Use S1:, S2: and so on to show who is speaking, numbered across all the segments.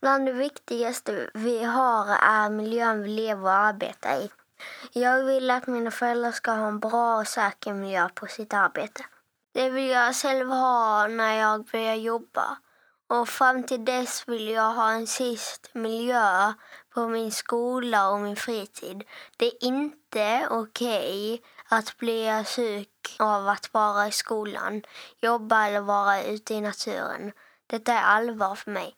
S1: Bland det viktigaste vi har är miljön vi lever och arbetar i. Jag vill att mina föräldrar ska ha en bra och säker miljö på sitt arbete. Det vill jag själv ha när jag börjar jobba. Och fram till dess vill jag ha en sist miljö på min skola och min fritid. Det är inte okej okay att bli sjuk av att vara i skolan, jobba eller vara ute i naturen. Detta är allvar för mig.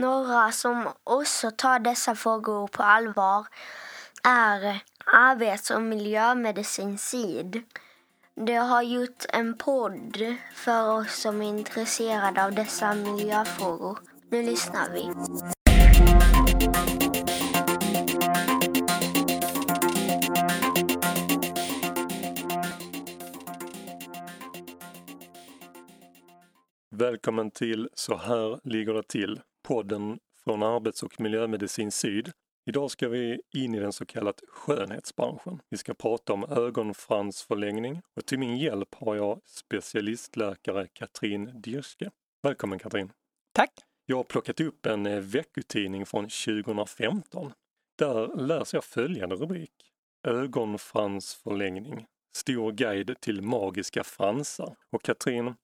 S1: Några som också tar dessa frågor på allvar är arbets och miljömedicin SID. De har gjort en podd för oss som är intresserade av dessa miljöfrågor. Nu lyssnar vi.
S2: Välkommen till Så här ligger det till, podden från Arbets och miljömedicin Syd Idag ska vi in i den så kallade skönhetsbranschen. Vi ska prata om ögonfransförlängning och till min hjälp har jag specialistläkare Katrin Dirske. Välkommen Katrin!
S3: Tack!
S2: Jag har plockat upp en eh, veckotidning från 2015. Där läser jag följande rubrik. Ögonfransförlängning. Stor guide till magiska fransar. Och Katrin,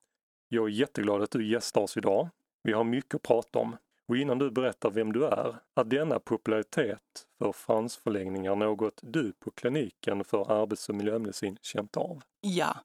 S2: jag är jätteglad att du gästar oss idag. Vi har mycket att prata om. Och innan du berättar vem du är, är denna popularitet för fransförlängningar något du på kliniken för arbets och miljömedicin känt av?
S3: Ja,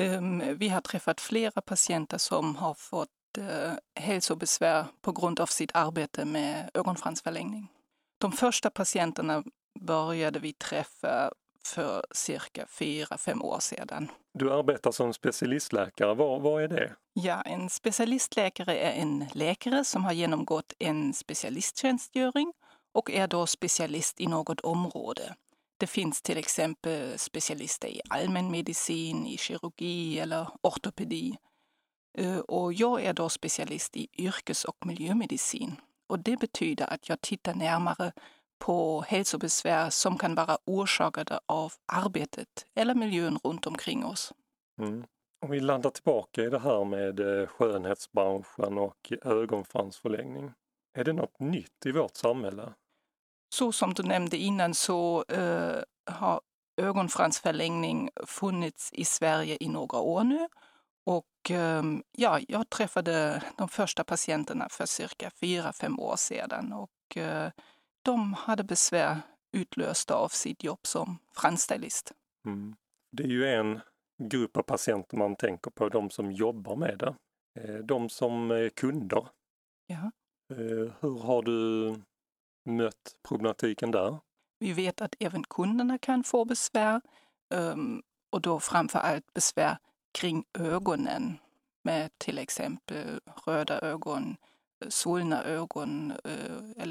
S3: um, vi har träffat flera patienter som har fått uh, hälsobesvär på grund av sitt arbete med ögonfransförlängning. De första patienterna började vi träffa för cirka fyra, fem år sedan.
S2: Du arbetar som specialistläkare. Vad, är det?
S3: Ja, en specialistläkare är en läkare som har genomgått en specialisttjänstgöring och är då specialist i något område. Det finns till exempel specialister i allmänmedicin, i kirurgi eller ortopedi. Eh, och jag är då specialist i yrkes och miljömedicin. Och det betyder att jag tittar närmare på hälsobesvär som kan vara orsakade av arbetet eller miljön runt omkring oss.
S2: Mm. Om vi landar tillbaka i det här med eh, skönhetsbranschen och ögonfransförlängning. Är det något nytt i vårt samhälle?
S3: Så som du nämnde innan så uh, har ögonfransförlängning funnits i Sverige i några år nu. Och um, ja, jag träffade de första patienterna för cirka fyra, fem år sedan och uh, de hade besvär utlösta av sitt jobb som fransstylist.
S2: Mm. Det är ju en grupp av patienter man tänker på, de som jobbar med det. Eh, de som är kunder.
S3: Ja.
S2: Eh, hur har du mött problematiken där?
S3: Vi vet att även kunderna kan få besvär ehm, och då framför allt besvär kring ögonen med till exempel röda ögon, svullna ögon eh,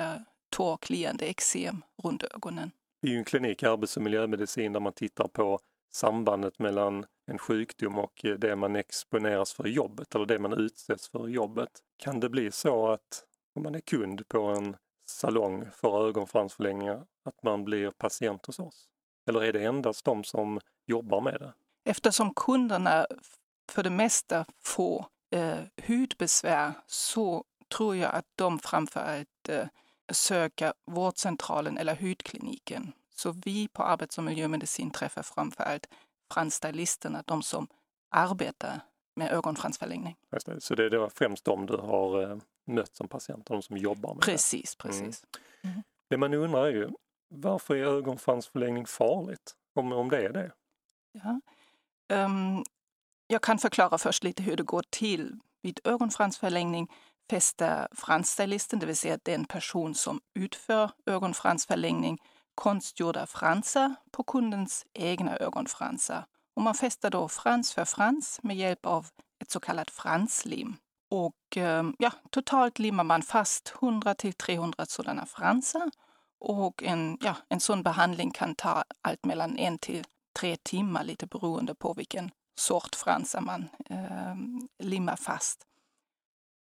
S3: eller torrkliande eksem runt ögonen.
S2: Det är ju en klinik i arbets och miljömedicin där man tittar på sambandet mellan en sjukdom och det man exponeras för i jobbet eller det man utsätts för i jobbet. Kan det bli så att om man är kund på en salong för ögonfransförlängningar att man blir patient hos oss? Eller är det endast de som jobbar med det?
S3: Eftersom kunderna för det mesta får eh, hudbesvär så tror jag att de framför allt eh, söka vårdcentralen eller hudkliniken. Så vi på arbets och miljömedicin träffar framför allt fransstylisterna, de som arbetar med ögonfransförlängning.
S2: Det. Så det är då främst de du har eh, mött som patienter, de som jobbar med
S3: precis, det? Precis, precis.
S2: Mm. Mm. Det man undrar är ju, varför är ögonfransförlängning farligt? Om, om det är det?
S3: Ja. Um, jag kan förklara först lite hur det går till. Vid ögonfransförlängning fästa fransstylisten, det vill säga den person som utför ögonfransförlängning, konstgjorda fransar på kundens egna ögonfransar. Och man fäster då frans för frans med hjälp av ett så kallat franslim. Och ehm, ja, totalt limmar man fast 100 till 300 sådana fransar. Och en, ja, en sån behandling kan ta allt mellan en till tre timmar, lite beroende på vilken sort fransar man eh, limmar fast.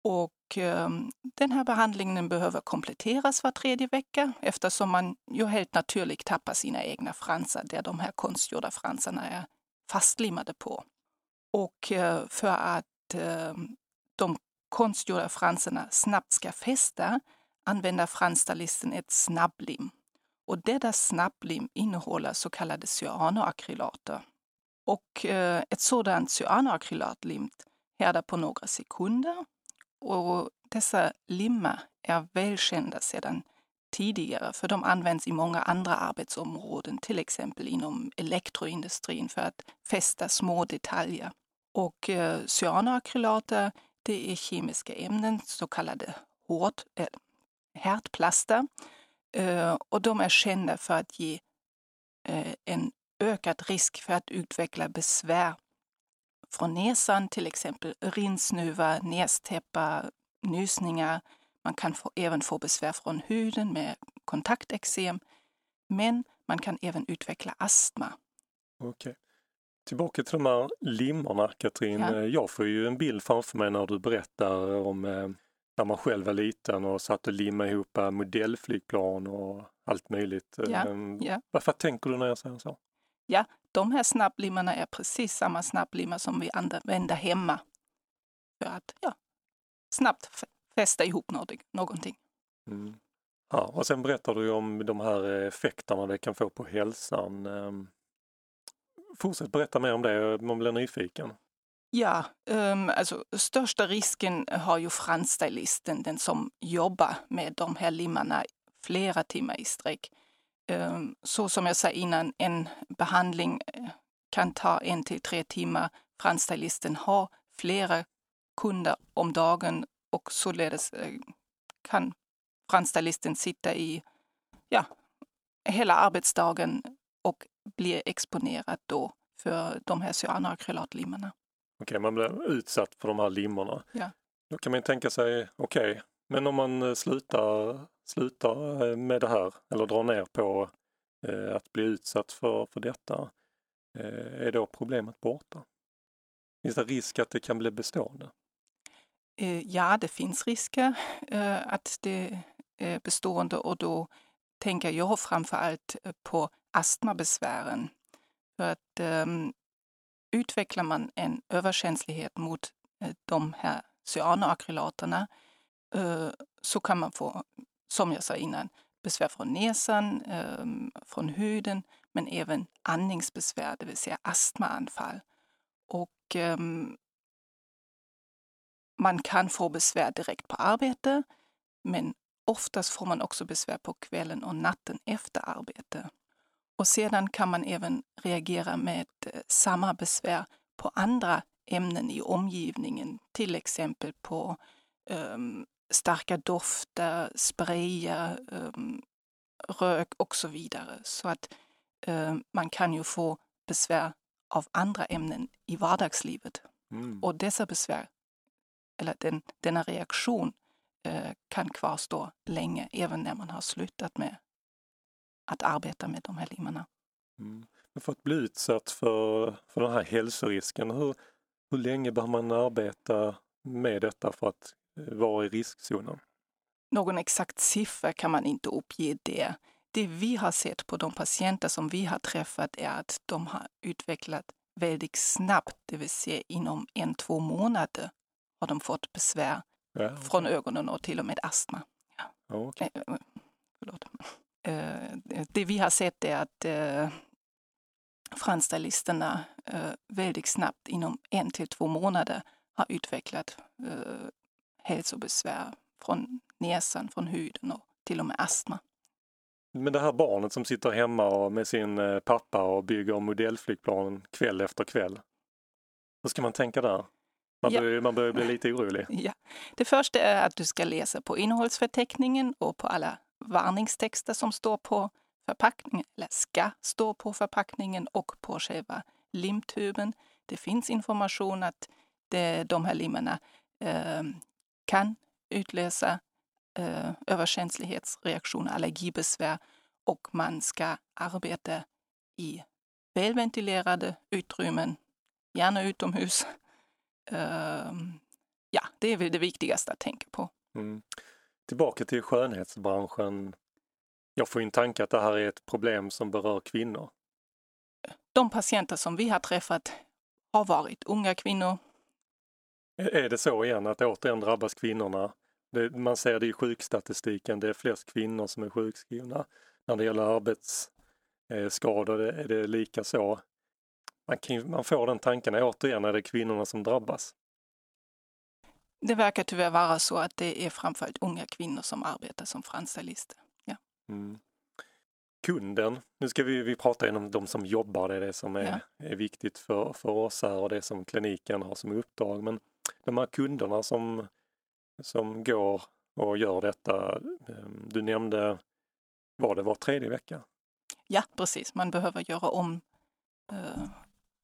S3: Och eh, den här behandlingen behöver kompletteras var tredje vecka eftersom man ju helt naturligt tappar sina egna fransar där de här konstgjorda fransarna är fastlimmade på. Och eh, för att eh, de konstgjorda fransarna snabbt ska fästa använder fransstylisten ett snabblim. Och detta snabblim innehåller så kallade cyanoakrylater. Och eh, ett sådant cyanoakrylatlim härdar på några sekunder och dessa limmar är välkända sedan tidigare för de används i många andra arbetsområden, till exempel inom elektroindustrin för att fästa små detaljer. Och eh, cyanoakrylater det är kemiska ämnen, så kallade hårt, eh, äh, härdplaster. Eh, och de är kända för att ge eh, en ökad risk för att utveckla besvär från näsan, till exempel rinsnuva, nästäppa, nysningar. Man kan få, även få besvär från huden med kontakteksem. Men man kan även utveckla astma.
S2: Okej. Tillbaka till de här limmorna, Katrin.
S3: Ja.
S2: Eh, Jag får ju en bild framför mig när du berättar om eh, när man själv var liten och satt och limmade ihop eh, modellflygplan och allt möjligt.
S3: Ja,
S2: Ehm,
S3: ja.
S2: Varför tänker du när jag säger så?
S3: Ja, de här snabblimmarna är precis samma snabblimmar som vi använder hemma för att ja, snabbt fästa ihop någonting-.
S2: Mm. Ja, och sen berättar du om de här effekterna det kan få på hälsan. Ehm, Fortsätt berätta mer om det, man blir nyfiken.
S3: Ja, um, alltså största risken har ju fransstylisten, den som jobbar med de här limmarna flera timmar i sträck. Um, så som jag sa innan, en behandling eh, kan ta en till tre timmar. Fransstylisten har flera kunder om dagen och således eh, kan fransstylisten sitta i ja, hela arbetsdagen och bli exponerad då för de här cyanoakrylatlimmarna.
S2: Okej, man blir utsatt för de här limmorna.
S3: Ja.
S2: Då kan man tänka sig, okej, men om man eh, slutar, slutar eh, med det här eller drar ner på eh, att bli utsatt för, för detta, eh, är då problemet borta? Finns det risk att det kan bli bestående?
S3: Ja, det finns risker att det är bestående och då tänker jag framför allt på astmabesvären. För att um, utvecklar man en överkänslighet mot de här cyanoakrylaterna så kan man få, som jag sa innan, besvär från näsan, ehm, från huden, men även andningsbesvär, det vill säga astmaanfall. Och ehm, man kan få besvär direkt på arbete, men oftast får man också besvär på kvällen och natten efter arbete. Och sedan kan man även reagera med eh, samma besvär på andra ämnen i omgivningen, till exempel på um, starka dofter, sprayer, um, rök och så vidare. Så att um, man kan ju få besvär av andra ämnen i vardagslivet.
S2: Mm.
S3: Och dessa besvär, eller den, denna reaktion, eh, kan kvarstå länge, även när man har slutat med att arbeta med de här limmarna.
S2: Mm. För att bli utsatt för, för den här hälsorisken, hur, hur länge bör man arbeta med detta för att vara i riskzonen?
S3: Någon exakt siffra kan man inte uppge det. Det vi har sett på de patienter som vi har träffat är att de har utvecklat väldigt snabbt, det vill säga inom en, två månader har de fått besvär
S2: Ja,
S3: från ögonen och till och med astma.
S2: ja, okej.
S3: Eh, eh. Eh, det vi har sett är att fransstylisterna eh, väldigt snabbt inom en till två månader har utvecklat hälsobesvär från näsan, från huden och till och med astma.
S2: Men det här barnet som sitter hemma och med sin eh, pappa och bygger modellflygplan kväll efter kväll. Hur ska man tänka där? Man,
S3: Ja.
S2: börjar, man börjar bli lite orolig.
S3: Ja. Det första är att du ska läsa på innehållsförteckningen och på alla varningstexter som står på förpackningen, eller ska stå på förpackningen och på själva limtuben. Det finns information att det, de här limmarna eh, kan utlösa eh, överkänslighetsreaktioner, allergibesvär och man ska arbeta i välventilerade utrymmen, gärna utomhus. Ehm, ja, det är väl det viktigaste att tänka på.
S2: Mm. Tillbaka till skönhetsbranschen. Jag får ju en tanke att det här är ett problem som berör kvinnor.
S3: De patienter som vi har träffat har varit unga kvinnor.
S2: Är det så igen att återigen drabbas kvinnorna Det, man ser det i sjukstatistiken, det är flest kvinnor som är sjukskrivna. När det gäller arbetsskador är det lika så. Man, kan, man får den tanken, återigen är det kvinnorna som drabbas.
S3: Det verkar tyvärr vara så att det är framförallt unga kvinnor som arbetar som fransstylister. Ja.
S2: Mm. Kunden, nu ska vi, vi prata om de som jobbar, det är det som är, ja. är viktigt för, för oss här och det som kliniken har som uppdrag. Men de här kunderna som, som går och gör detta, ehm, du nämnde, var det var tredje vecka?
S3: Ja, precis. Man behöver göra om uh,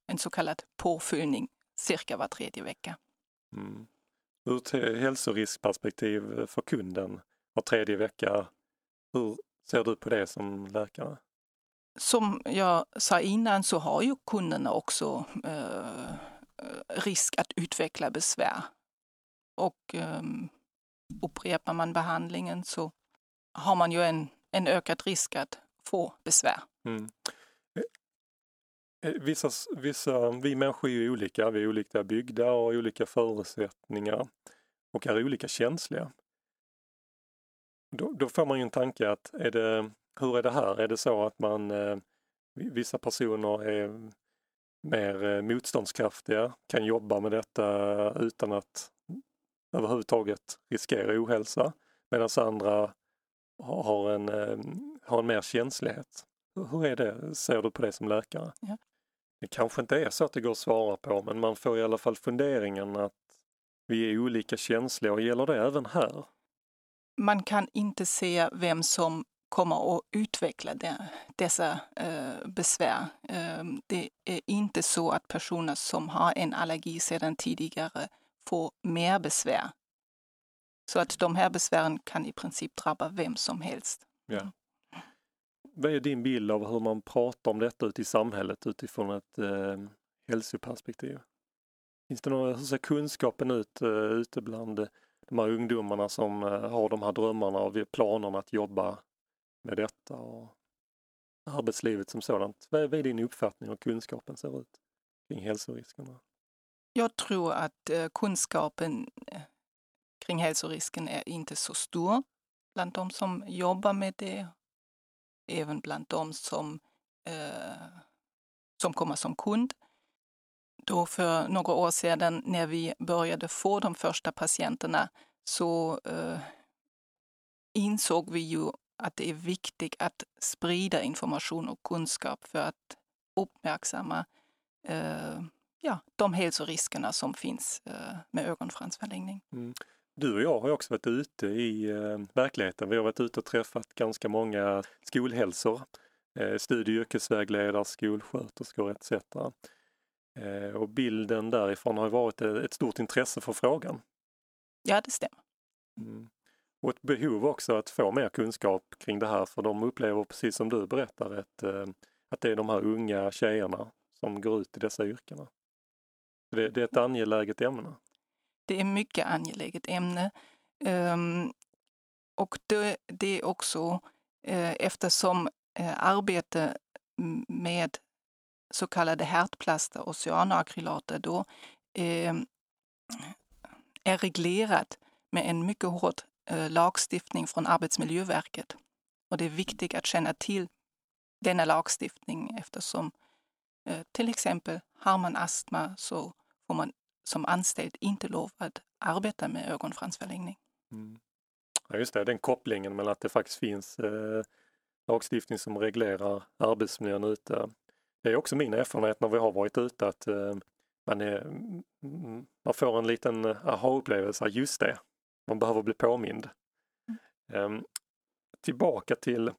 S3: en så kallad påfyllning cirka var tredje vecka.
S2: Mm. Ur ett hälsoriskperspektiv för kunden var tredje vecka, hur ser du på det som läkare?
S3: Som jag sa innan så har ju kunderna också eh, Eh, risk att utveckla besvär. Och um, upprepar man behandlingen så har man ju en, en ökad risk att få besvär. Mm.
S2: Eh, eh, vissa, vissa, vi människor är ju olika, vi är olika byggda och olika förutsättningar och är olika känsliga. Då, då, får man ju en tanke att är det, hur är det här? Är det så att man eh, vissa personer är mer eh, motståndskraftiga, kan jobba med detta utan att överhuvudtaget riskera ohälsa medan andra har en, eh, har en mer känslighet. Hur är det, ser du på det som läkare? Ja. Det kanske inte är så att det går att svara på men man får i alla fall funderingen att vi är olika känsliga och gäller det även här?
S3: Man kan inte se vem som kommer att utveckla de, dessa eh, besvär. Eh, det är inte så att personer som har en allergi sedan tidigare får mer besvär. Så att de här besvären kan i princip drabba vem som helst. Ja.
S2: Vad är din bild av hur man pratar om detta ute i samhället utifrån ett eh, hälsoperspektiv? Finns det någon, hur ser kunskapen ut eh, ute bland de här ungdomarna som eh, har de här drömmarna och planerna att jobba med detta och arbetslivet som sådant? Vad är din uppfattning om kunskapen ser ut kring hälsoriskerna?
S3: Jag tror att eh, kunskapen eh, kring hälsorisken är inte så stor bland de som jobbar med det, även bland de som, eh, som kommer som kund då för några år sedan när vi började få de första patienterna så eh, insåg vi ju att det är viktigt att sprida information och kunskap för att uppmärksamma eh, ja, de hälsoriskerna som finns eh, med ögonfransförlängning. Mm.
S2: Du och jag har också varit ute i eh, verkligheten. Vi har varit ute och träffat ganska många skolhälsor, eh, studie och yrkesvägledare, skolsköterskor etc. Eh, och bilden därifrån har varit ett stort intresse för frågan.
S3: Ja, det stämmer.
S2: Mm. Och ett behov också att få mer kunskap kring det här för de upplever precis som du berättar att, eh, att det är de här unga tjejerna som går ut i dessa yrkena. Det, det är ett angeläget ämne.
S3: Det är mycket angeläget ämne. Um, och det, det, är också eh, eftersom eh, arbete med så kallade härtplaster oceanakrylater, då eh, är reglerat med en mycket hård Øh, lagstiftning från Arbetsmiljöverket. Och det är viktigt att känna till denna lagstiftning eftersom øh, till exempel har man astma så får man som anställd inte lov att arbeta med ögonfransförlängning. Mm.
S2: Ja, just det, den kopplingen mellan att det faktiskt finns eh, lagstiftning som reglerar arbetsmiljön ute det är också min erfarenhet när vi har varit ute att eh, man, är, mm, man får en liten aha-upplevelse, just det, man behöver bli påmind. Eh, tillbaka till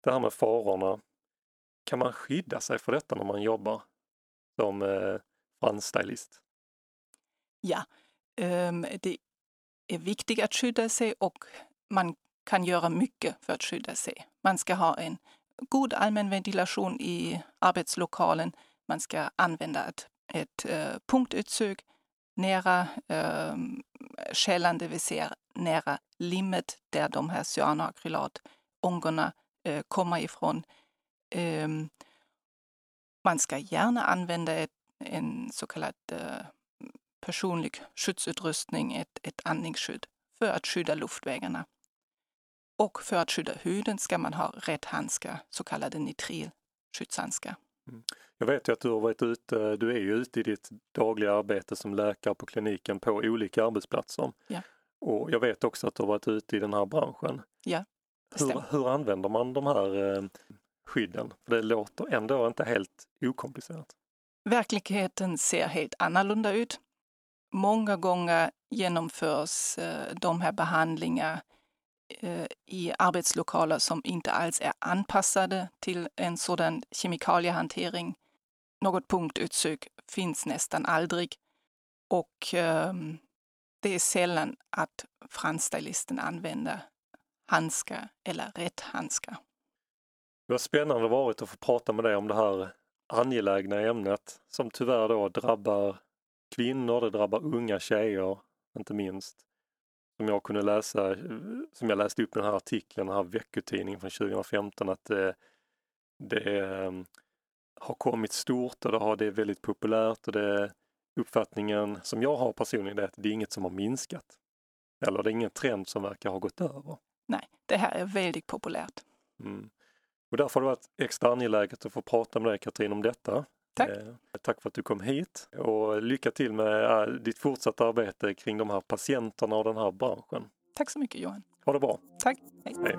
S2: det här med farorna. Kan man skydda sig för detta när man jobbar som eh, fransstylist?
S3: Ja, um, det är viktigt att skydda sig och man kan göra mycket för att skydda sig. Man ska ha en god allmän ventilation i arbetslokalen. Man ska använda ett, ett uh, punktutsug nära eh, källan, det vill säga nära limmet där de här cyanakrylatångorna eh, kommer ifrån. Eh, man ska gärna använda ett, en så kallad eh, personlig skyddsutrustning, ett, ett andningsskydd för att skydda luftvägarna. Och för att skydda huden ska man ha rätt handskar, så kallade nitrilskyddshandskar.
S2: Mm. Jag vet ju att du har varit ute, du är ju ute i ditt dagliga arbete som läkare på kliniken på olika arbetsplatser.
S3: Ja.
S2: Och jag vet också att du har varit ute i den här branschen.
S3: Ja,
S2: hur, hur använder man de här eh, skydden? För det låter ändå inte helt okomplicerat.
S3: Verkligheten ser helt annorlunda ut. Många gånger genomförs eh, de här behandlingarna eh, Eh, i arbetslokaler som inte alls är anpassade till en sådan kemikaliehantering. Något punktutsök finns nästan aldrig och ehm, det är sällan att fransstylisten använder handskar eller rätt handskar.
S2: Det var spännande varit att få prata med dig om det här angelägna ämnet som tyvärr då drabbar kvinnor, det drabbar unga tjejer inte minst. Som jag kunde läsa, som jag läste upp i den här artikeln, den här veckotidningen från 2015 att det, det ehm, har kommit stort och det, har, det är väldigt populärt och det uppfattningen som jag har personligen är att det är inget som har minskat. Eller det är ingen trend som verkar ha gått över.
S3: Nej, det här är väldigt populärt.
S2: Mm. Och därför har det varit extra angeläget att få prata med dig Katrin om detta.
S3: Tack.
S2: Eh, tack för att du kom hit och lycka till med eh, ditt fortsatta arbete kring de här patienterna och den här branschen.
S3: Tack så mycket Johan.
S2: Ha det bra.
S3: Tack. Hej.
S2: Hej.